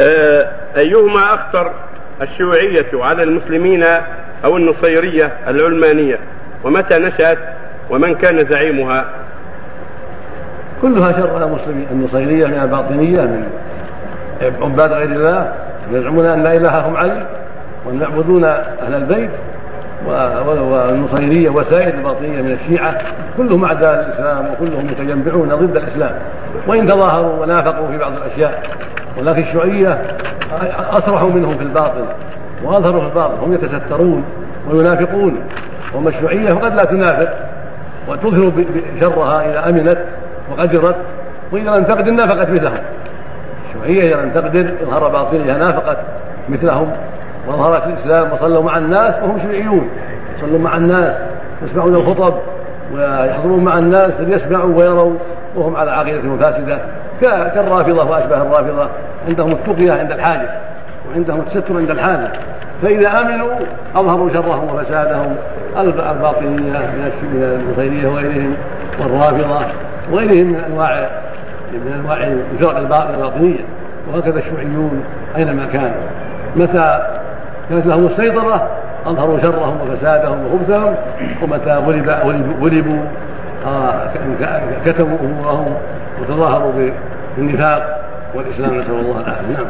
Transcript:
آه، أيهما أخطر الشيوعية على المسلمين أو النصيرية العلمانية؟ ومتى نشأت؟ ومن كان زعيمها؟ كلها شر على المسلمين. النصيرية من الباطنية من عباد غير الله يزعمون أن لا إلههم علي وأن يعبدون أهل البيت والنصيرية وسائر الباطنية من الشيعة كلهم أعداء الإسلام وكلهم متجمعون ضد الإسلام. وإن تظاهروا ونافقوا في بعض الأشياء ولكن الشيوعية أصرحوا منهم في الباطل وأظهروا في الباطل هم يتسترون وينافقون. وأما الشيوعية فقد لا تنافق وتظهر شرها إذا أمنت وقدرت وإذا لم تقدر نافقت مثلهم. الشيوعية إذا لم تقدر إظهار باطلها نافقت مثلهم وأظهرت الإسلام وصلوا مع الناس وهم شيوعيون. يصلون مع الناس يسمعون الخطب ويحضرون مع الناس ليسمعوا ويروا وهم على عقيدة فاسدة كالرافضة وأشباه الرافضة. عندهم التقية عند الحاجة وعندهم الستر عند الحاجة. فإذا آمنوا أظهروا شرهم وفسادهم. الباطنية من النصيرية وغيرهم والرافضة وغيرهم من أنواع من أنواع الفرق الباطنية وهكذا الشيوعيون أينما كانوا. متى كانت لهم السيطرة أظهروا شرهم وفسادهم وخبثهم. ومتى غلب غلبوا آه، كتموا أمورهم. وتظاهروا بالنفاق والإسلام نسأل الله العافية. نعم.